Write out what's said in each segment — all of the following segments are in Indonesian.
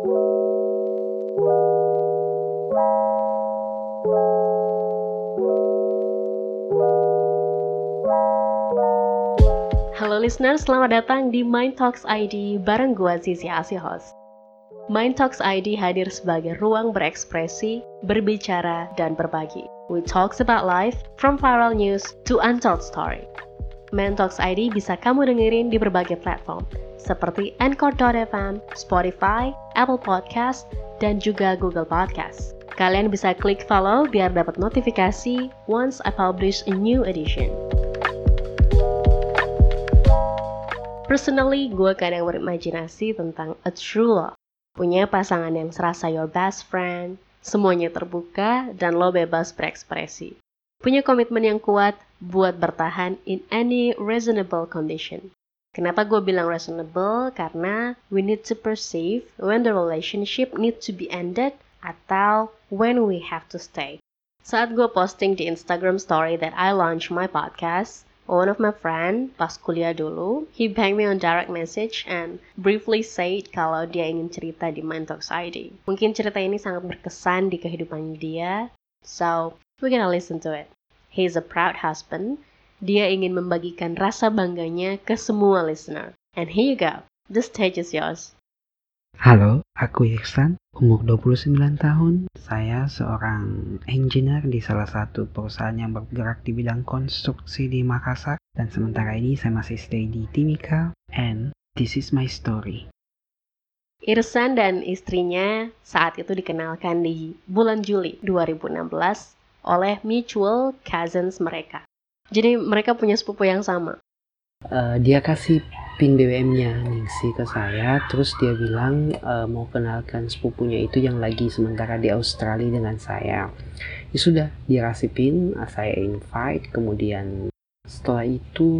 Halo listener, selamat datang di Mind Talks ID bareng gua Zizi Asi host. Mind Talks ID hadir sebagai ruang berekspresi, berbicara, dan berbagi. We talks about life, from viral news to untold story. Mind Talks ID bisa kamu dengerin di berbagai platform, seperti Anchor.fm, Spotify, Apple Podcast, dan juga Google Podcast. Kalian bisa klik follow biar dapat notifikasi once I publish a new edition. Personally, gue kadang berimajinasi tentang a true love. Punya pasangan yang serasa your best friend, semuanya terbuka, dan lo bebas berekspresi. Punya komitmen yang kuat buat bertahan in any reasonable condition. Kenapa gue bilang reasonable? Karena we need to perceive when the relationship need to be ended atau when we have to stay. Saat gue posting di Instagram story that I launch my podcast, one of my friend pas kuliah dulu, he bang me on direct message and briefly said kalau dia ingin cerita di Talks ID. Mungkin cerita ini sangat berkesan di kehidupan dia, so we gonna listen to it. He's a proud husband. Dia ingin membagikan rasa bangganya ke semua listener. And here you go. The stage is yours. Halo, aku Iksan, umur 29 tahun. Saya seorang engineer di salah satu perusahaan yang bergerak di bidang konstruksi di Makassar. Dan sementara ini saya masih stay di Timika. And this is my story. Irsan dan istrinya saat itu dikenalkan di bulan Juli 2016 oleh mutual cousins mereka. Jadi mereka punya sepupu yang sama. Uh, dia kasih pin BBM-nya Ningsi ke saya terus dia bilang e, mau kenalkan sepupunya itu yang lagi sementara di Australia dengan saya ya sudah dia kasih pin saya invite kemudian setelah itu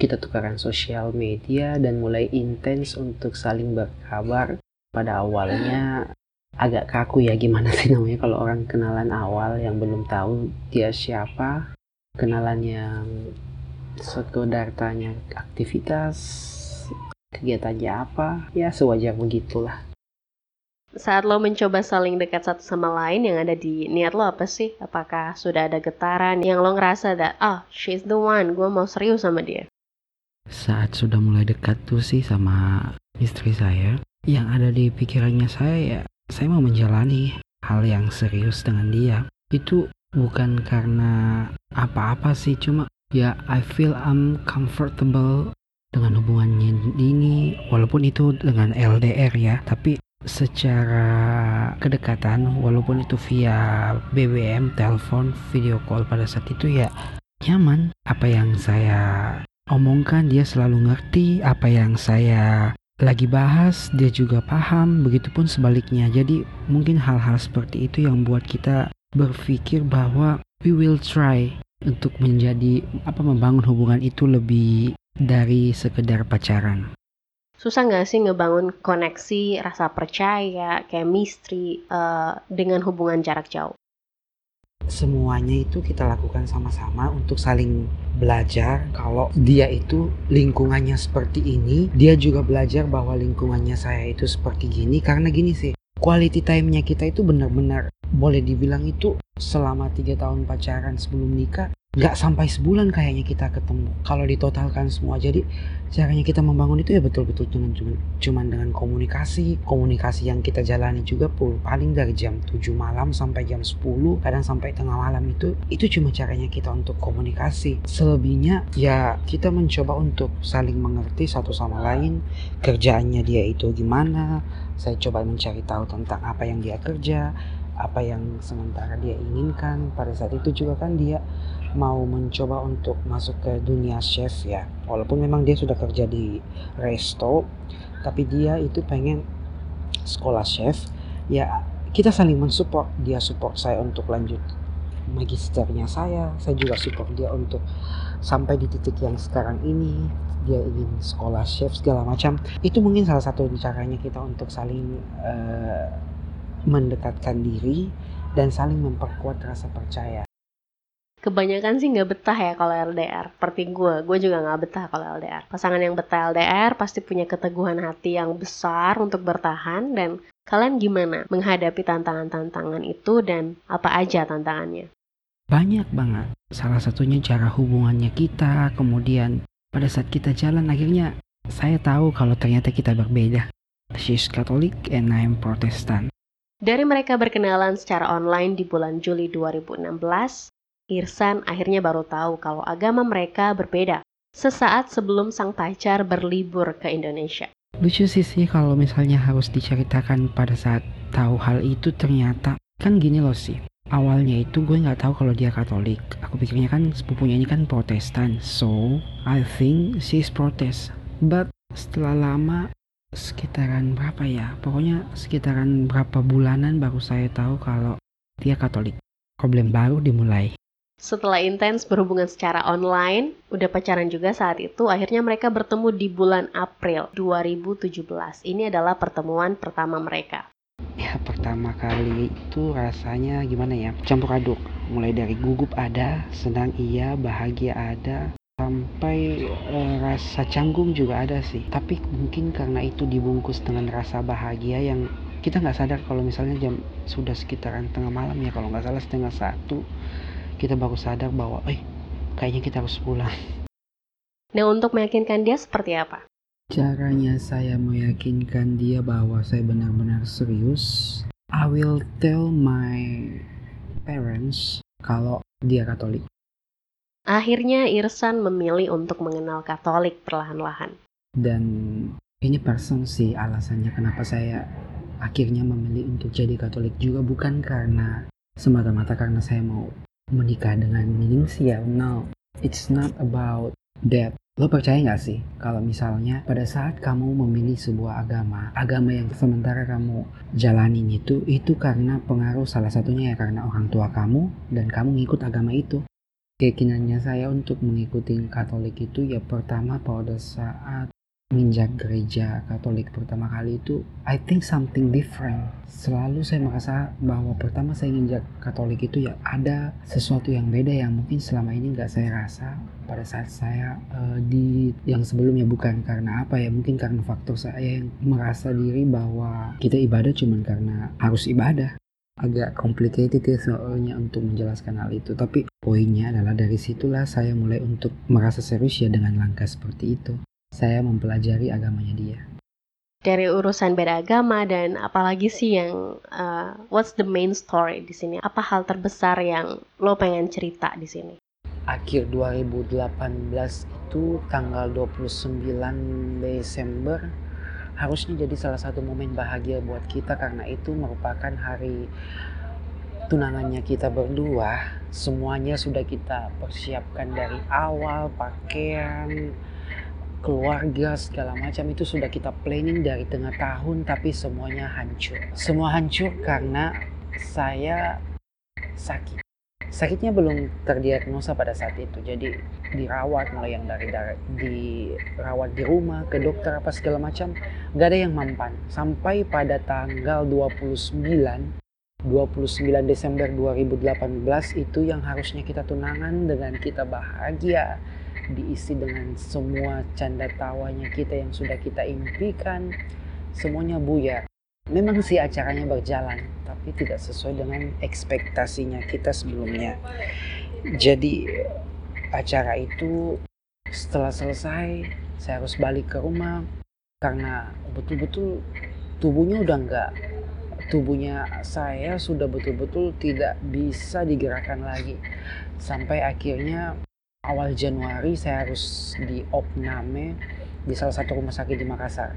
kita tukaran sosial media dan mulai intens untuk saling berkabar pada awalnya agak kaku ya gimana sih namanya kalau orang kenalan awal yang belum tahu dia siapa kenalan yang sekedar tanya aktivitas kegiatannya apa ya sewajar begitulah saat lo mencoba saling dekat satu sama lain yang ada di niat lo apa sih? Apakah sudah ada getaran yang lo ngerasa that oh she's the one, gue mau serius sama dia? Saat sudah mulai dekat tuh sih sama istri saya, yang ada di pikirannya saya ya saya mau menjalani hal yang serius dengan dia. Itu bukan karena apa-apa sih, cuma ya I feel I'm comfortable dengan hubungannya ini walaupun itu dengan LDR ya. Tapi secara kedekatan walaupun itu via BBM telepon video call pada saat itu ya nyaman. Apa yang saya omongkan dia selalu ngerti. Apa yang saya lagi bahas dia juga paham begitupun sebaliknya jadi mungkin hal-hal seperti itu yang buat kita berpikir bahwa we will try untuk menjadi apa membangun hubungan itu lebih dari sekedar pacaran. Susah nggak sih ngebangun koneksi, rasa percaya, chemistry uh, dengan hubungan jarak jauh? Semuanya itu kita lakukan sama-sama untuk saling belajar. Kalau dia itu lingkungannya seperti ini, dia juga belajar bahwa lingkungannya saya itu seperti gini. Karena gini sih, quality time-nya kita itu benar-benar boleh dibilang itu selama tiga tahun pacaran sebelum nikah nggak sampai sebulan kayaknya kita ketemu kalau ditotalkan semua. Jadi caranya kita membangun itu ya betul-betul dengan cuman, cuman dengan komunikasi. Komunikasi yang kita jalani juga paling dari jam 7 malam sampai jam 10 kadang sampai tengah malam itu itu cuma caranya kita untuk komunikasi. Selebihnya ya kita mencoba untuk saling mengerti satu sama lain kerjaannya dia itu gimana saya coba mencari tahu tentang apa yang dia kerja apa yang sementara dia inginkan. Pada saat itu juga kan dia mau mencoba untuk masuk ke dunia chef ya. Walaupun memang dia sudah kerja di resto tapi dia itu pengen sekolah chef. Ya kita saling mensupport. Dia support saya untuk lanjut magisternya saya. Saya juga support dia untuk sampai di titik yang sekarang ini. Dia ingin sekolah chef segala macam. Itu mungkin salah satu caranya kita untuk saling uh, mendekatkan diri dan saling memperkuat rasa percaya. Kebanyakan sih nggak betah ya kalau LDR. Seperti gue, gue juga nggak betah kalau LDR. Pasangan yang betah LDR pasti punya keteguhan hati yang besar untuk bertahan dan Kalian gimana menghadapi tantangan-tantangan itu dan apa aja tantangannya? Banyak banget. Salah satunya cara hubungannya kita, kemudian pada saat kita jalan akhirnya saya tahu kalau ternyata kita berbeda. She's Catholic and I'm Protestant. Dari mereka berkenalan secara online di bulan Juli 2016, Irsan akhirnya baru tahu kalau agama mereka berbeda sesaat sebelum sang pacar berlibur ke Indonesia. Lucu sih sih kalau misalnya harus diceritakan pada saat tahu hal itu ternyata kan gini loh sih. Awalnya itu gue nggak tahu kalau dia Katolik. Aku pikirnya kan sepupunya ini kan Protestan. So I think she is Protest. But setelah lama sekitaran berapa ya? Pokoknya sekitaran berapa bulanan baru saya tahu kalau dia Katolik. Problem baru dimulai. Setelah intens berhubungan secara online, udah pacaran juga saat itu, akhirnya mereka bertemu di bulan April 2017. Ini adalah pertemuan pertama mereka. Ya, pertama kali itu rasanya gimana ya? Campur aduk. Mulai dari gugup ada, senang iya, bahagia ada, sampai e, rasa canggung juga ada sih. Tapi mungkin karena itu dibungkus dengan rasa bahagia yang kita nggak sadar kalau misalnya jam sudah sekitaran tengah malam ya kalau nggak salah setengah satu kita baru sadar bahwa eh kayaknya kita harus pulang. Nah untuk meyakinkan dia seperti apa? Caranya saya meyakinkan dia bahwa saya benar-benar serius. I will tell my parents kalau dia Katolik. Akhirnya Irsan memilih untuk mengenal Katolik perlahan-lahan. Dan ini person sih alasannya kenapa saya akhirnya memilih untuk jadi Katolik juga bukan karena semata-mata karena saya mau menikah dengan ya no it's not about that. Lo percaya nggak sih kalau misalnya pada saat kamu memilih sebuah agama agama yang sementara kamu jalanin itu itu karena pengaruh salah satunya ya karena orang tua kamu dan kamu ngikut agama itu? Keyakinannya saya untuk mengikuti Katolik itu ya pertama pada saat menginjak gereja Katolik pertama kali itu I think something different. Selalu saya merasa bahwa pertama saya injak Katolik itu ya ada sesuatu yang beda yang mungkin selama ini nggak saya rasa pada saat saya uh, di yang sebelumnya. Bukan karena apa ya mungkin karena faktor saya yang merasa diri bahwa kita ibadah cuma karena harus ibadah. Agak complicated ya soalnya untuk menjelaskan hal itu. Tapi poinnya adalah dari situlah saya mulai untuk merasa serius ya dengan langkah seperti itu saya mempelajari agamanya dia. Dari urusan beda agama dan apalagi sih yang uh, what's the main story di sini? Apa hal terbesar yang lo pengen cerita di sini? Akhir 2018 itu tanggal 29 Desember harusnya jadi salah satu momen bahagia buat kita karena itu merupakan hari tunangannya kita berdua. Semuanya sudah kita persiapkan dari awal, pakaian, keluarga segala macam itu sudah kita planning dari tengah tahun tapi semuanya hancur. Semua hancur karena saya sakit. Sakitnya belum terdiagnosa pada saat itu. Jadi dirawat mulai yang dari, dirawat di rumah ke dokter apa segala macam gak ada yang mampan sampai pada tanggal 29 29 Desember 2018 itu yang harusnya kita tunangan dengan kita bahagia diisi dengan semua canda tawanya kita yang sudah kita impikan semuanya buyar memang sih acaranya berjalan tapi tidak sesuai dengan ekspektasinya kita sebelumnya. Jadi acara itu setelah selesai saya harus balik ke rumah karena betul-betul tubuhnya udah enggak tubuhnya saya sudah betul-betul tidak bisa digerakkan lagi. Sampai akhirnya awal Januari saya harus di opname di salah satu rumah sakit di Makassar.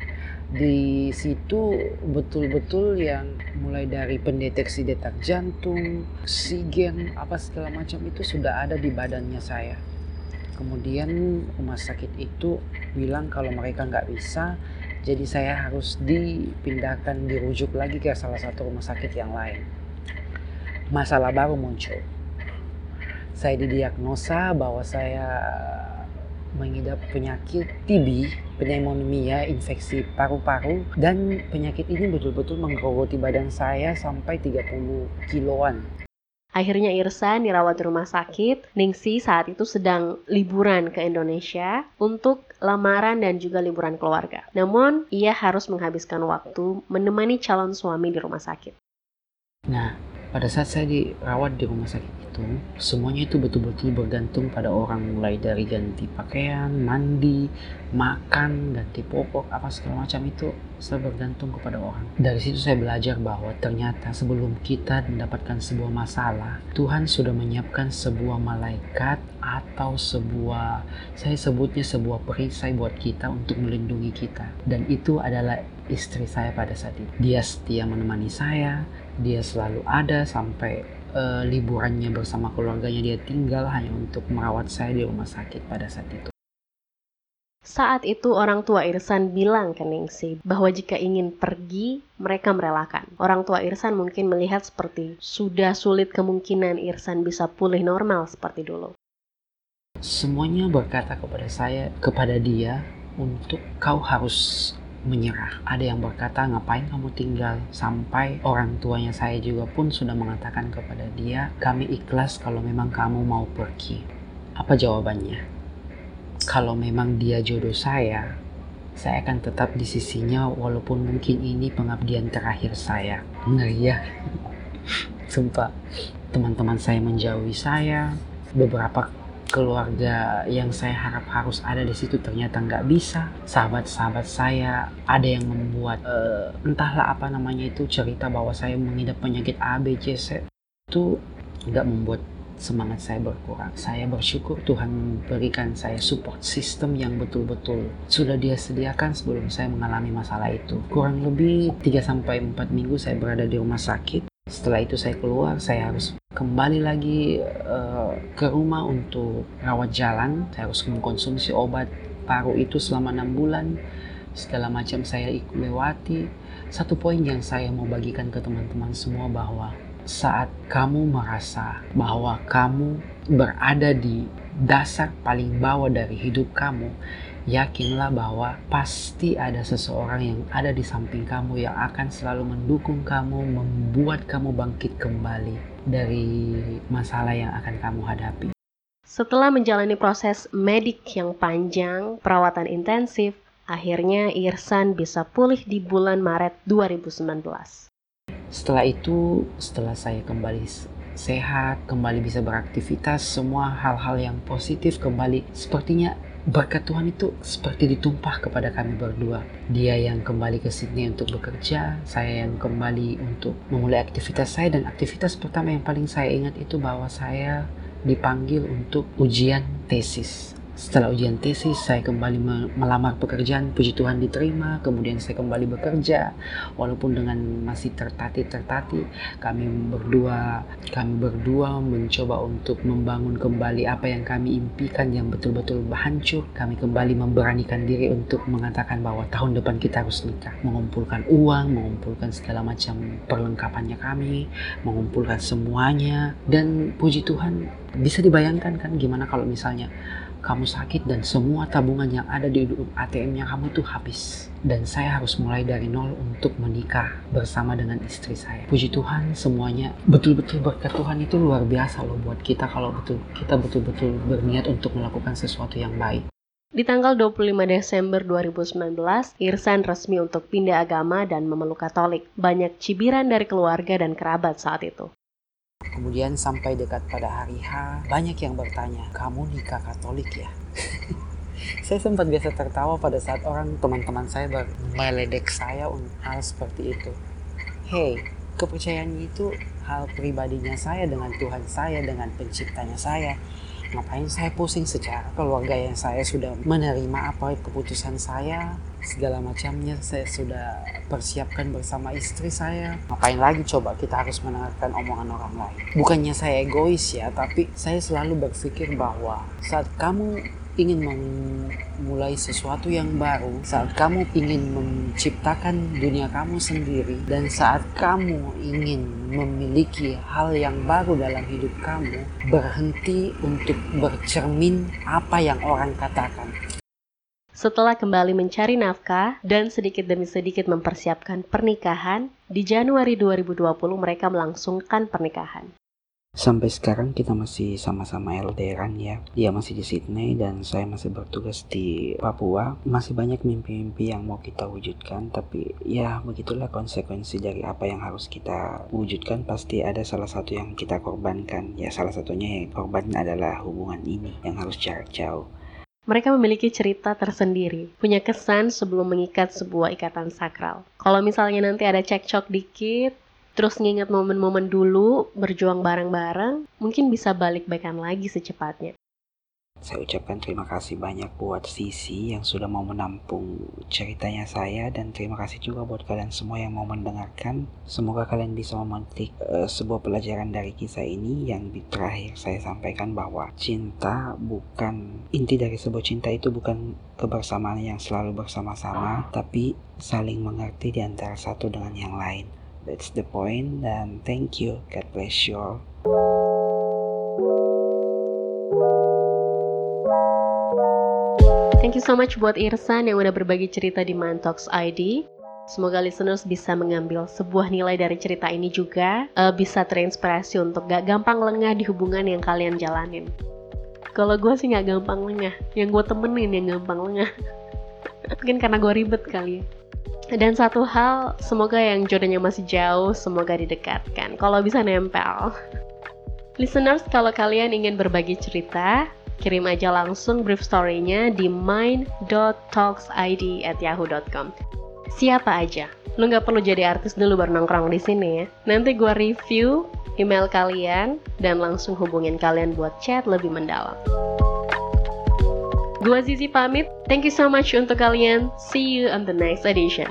Di situ betul-betul yang mulai dari pendeteksi detak jantung, oksigen, apa segala macam itu sudah ada di badannya saya. Kemudian rumah sakit itu bilang kalau mereka nggak bisa, jadi saya harus dipindahkan, dirujuk lagi ke salah satu rumah sakit yang lain. Masalah baru muncul saya didiagnosa bahwa saya mengidap penyakit TB, pneumonia, infeksi paru-paru dan penyakit ini betul-betul menggerogoti badan saya sampai 30 kiloan. Akhirnya Irsan dirawat di rumah sakit. Ningsi saat itu sedang liburan ke Indonesia untuk lamaran dan juga liburan keluarga. Namun, ia harus menghabiskan waktu menemani calon suami di rumah sakit. Nah, pada saat saya dirawat di rumah sakit itu, semuanya itu betul-betul bergantung pada orang mulai dari ganti pakaian, mandi, makan, ganti popok, apa segala macam itu saya bergantung kepada orang. Dari situ saya belajar bahwa ternyata sebelum kita mendapatkan sebuah masalah, Tuhan sudah menyiapkan sebuah malaikat atau sebuah saya sebutnya sebuah perisai buat kita untuk melindungi kita. Dan itu adalah istri saya pada saat itu. Dia setia menemani saya, dia selalu ada sampai uh, liburannya bersama keluarganya dia tinggal hanya untuk merawat saya di rumah sakit pada saat itu. Saat itu orang tua Irsan bilang ke Ningsi bahwa jika ingin pergi, mereka merelakan. Orang tua Irsan mungkin melihat seperti sudah sulit kemungkinan Irsan bisa pulih normal seperti dulu. Semuanya berkata kepada saya, kepada dia, untuk kau harus menyerah. Ada yang berkata, ngapain kamu tinggal? Sampai orang tuanya saya juga pun sudah mengatakan kepada dia, kami ikhlas kalau memang kamu mau pergi. Apa jawabannya? Kalau memang dia jodoh saya, saya akan tetap di sisinya walaupun mungkin ini pengabdian terakhir saya. Ngeri ya. Sumpah, teman-teman saya menjauhi saya. Beberapa keluarga yang saya harap harus ada di situ ternyata nggak bisa. Sahabat-sahabat saya ada yang membuat uh, entahlah apa namanya itu cerita bahwa saya mengidap penyakit A, B, C, C. Itu nggak membuat semangat saya berkurang. Saya bersyukur Tuhan memberikan saya support system yang betul-betul sudah dia sediakan sebelum saya mengalami masalah itu. Kurang lebih 3 4 minggu saya berada di rumah sakit setelah itu saya keluar, saya harus kembali lagi uh, ke rumah untuk rawat jalan. Saya harus mengkonsumsi obat paru itu selama enam bulan. Segala macam saya ikut lewati. Satu poin yang saya mau bagikan ke teman-teman semua bahwa saat kamu merasa bahwa kamu berada di dasar paling bawah dari hidup kamu, yakinlah bahwa pasti ada seseorang yang ada di samping kamu yang akan selalu mendukung kamu, membuat kamu bangkit kembali dari masalah yang akan kamu hadapi. Setelah menjalani proses medik yang panjang, perawatan intensif, akhirnya Irsan bisa pulih di bulan Maret 2019. Setelah itu, setelah saya kembali sehat, kembali bisa beraktivitas, semua hal-hal yang positif kembali sepertinya Berkat Tuhan itu seperti ditumpah kepada kami berdua. Dia yang kembali ke Sydney untuk bekerja, saya yang kembali untuk memulai aktivitas saya dan aktivitas pertama yang paling saya ingat itu bahwa saya dipanggil untuk ujian tesis. Setelah ujian tesis, saya kembali melamar pekerjaan, puji Tuhan diterima, kemudian saya kembali bekerja, walaupun dengan masih tertati-tertati, kami berdua, kami berdua mencoba untuk membangun kembali apa yang kami impikan yang betul-betul hancur. Kami kembali memberanikan diri untuk mengatakan bahwa tahun depan kita harus nikah, mengumpulkan uang, mengumpulkan segala macam perlengkapannya kami, mengumpulkan semuanya, dan puji Tuhan bisa dibayangkan kan gimana kalau misalnya kamu sakit dan semua tabungan yang ada di ATM-nya kamu itu habis. Dan saya harus mulai dari nol untuk menikah bersama dengan istri saya. Puji Tuhan semuanya betul-betul berkat Tuhan itu luar biasa loh buat kita kalau betul kita betul-betul berniat untuk melakukan sesuatu yang baik. Di tanggal 25 Desember 2019, Irsan resmi untuk pindah agama dan memeluk Katolik. Banyak cibiran dari keluarga dan kerabat saat itu. Kemudian sampai dekat pada hari H, banyak yang bertanya, kamu nikah Katolik ya? saya sempat biasa tertawa pada saat orang teman-teman saya meledek saya untuk hal seperti itu. Hey, kepercayaan itu hal pribadinya saya dengan Tuhan saya, dengan penciptanya saya ngapain saya pusing secara keluarga yang saya sudah menerima apa keputusan saya segala macamnya. Saya sudah persiapkan bersama istri saya. Ngapain lagi? Coba kita harus mendengarkan omongan orang lain. Bukannya saya egois ya tapi saya selalu berpikir bahwa saat kamu ingin memulai sesuatu yang baru, saat kamu ingin menciptakan dunia kamu sendiri, dan saat kamu ingin memiliki hal yang baru dalam hidup kamu, berhenti untuk bercermin apa yang orang katakan. Setelah kembali mencari nafkah dan sedikit demi sedikit mempersiapkan pernikahan, di Januari 2020 mereka melangsungkan pernikahan. Sampai sekarang kita masih sama-sama LDRan ya. Dia masih di Sydney dan saya masih bertugas di Papua. Masih banyak mimpi-mimpi yang mau kita wujudkan, tapi ya begitulah konsekuensi dari apa yang harus kita wujudkan. Pasti ada salah satu yang kita korbankan. Ya salah satunya yang korban adalah hubungan ini yang harus jarak jauh. Mereka memiliki cerita tersendiri, punya kesan sebelum mengikat sebuah ikatan sakral. Kalau misalnya nanti ada cekcok dikit, terus nginget momen-momen dulu, berjuang bareng-bareng, mungkin bisa balik-baikan lagi secepatnya. Saya ucapkan terima kasih banyak buat Sisi yang sudah mau menampung ceritanya saya dan terima kasih juga buat kalian semua yang mau mendengarkan. Semoga kalian bisa memetik uh, sebuah pelajaran dari kisah ini yang di terakhir saya sampaikan bahwa cinta bukan inti dari sebuah cinta itu bukan kebersamaan yang selalu bersama-sama, tapi saling mengerti di antara satu dengan yang lain. That's the point dan thank you. God bless you all. Thank you so much buat Irsan yang udah berbagi cerita di Mantox ID. Semoga listeners bisa mengambil sebuah nilai dari cerita ini juga, uh, bisa terinspirasi untuk gak gampang lengah di hubungan yang kalian jalanin. Kalau gue sih gak gampang lengah, yang gue temenin yang gampang lengah. Mungkin karena gue ribet kali ya. Dan satu hal, semoga yang jodohnya masih jauh, semoga didekatkan. Kalau bisa nempel. Listeners, kalau kalian ingin berbagi cerita, Kirim aja langsung brief story-nya di mind.talksid@yahoo.com. Siapa aja? Lu nggak perlu jadi artis dulu baru nongkrong di sini ya. Nanti gue review email kalian dan langsung hubungin kalian buat chat lebih mendalam. Gua Zizi pamit. Thank you so much untuk kalian. See you on the next edition.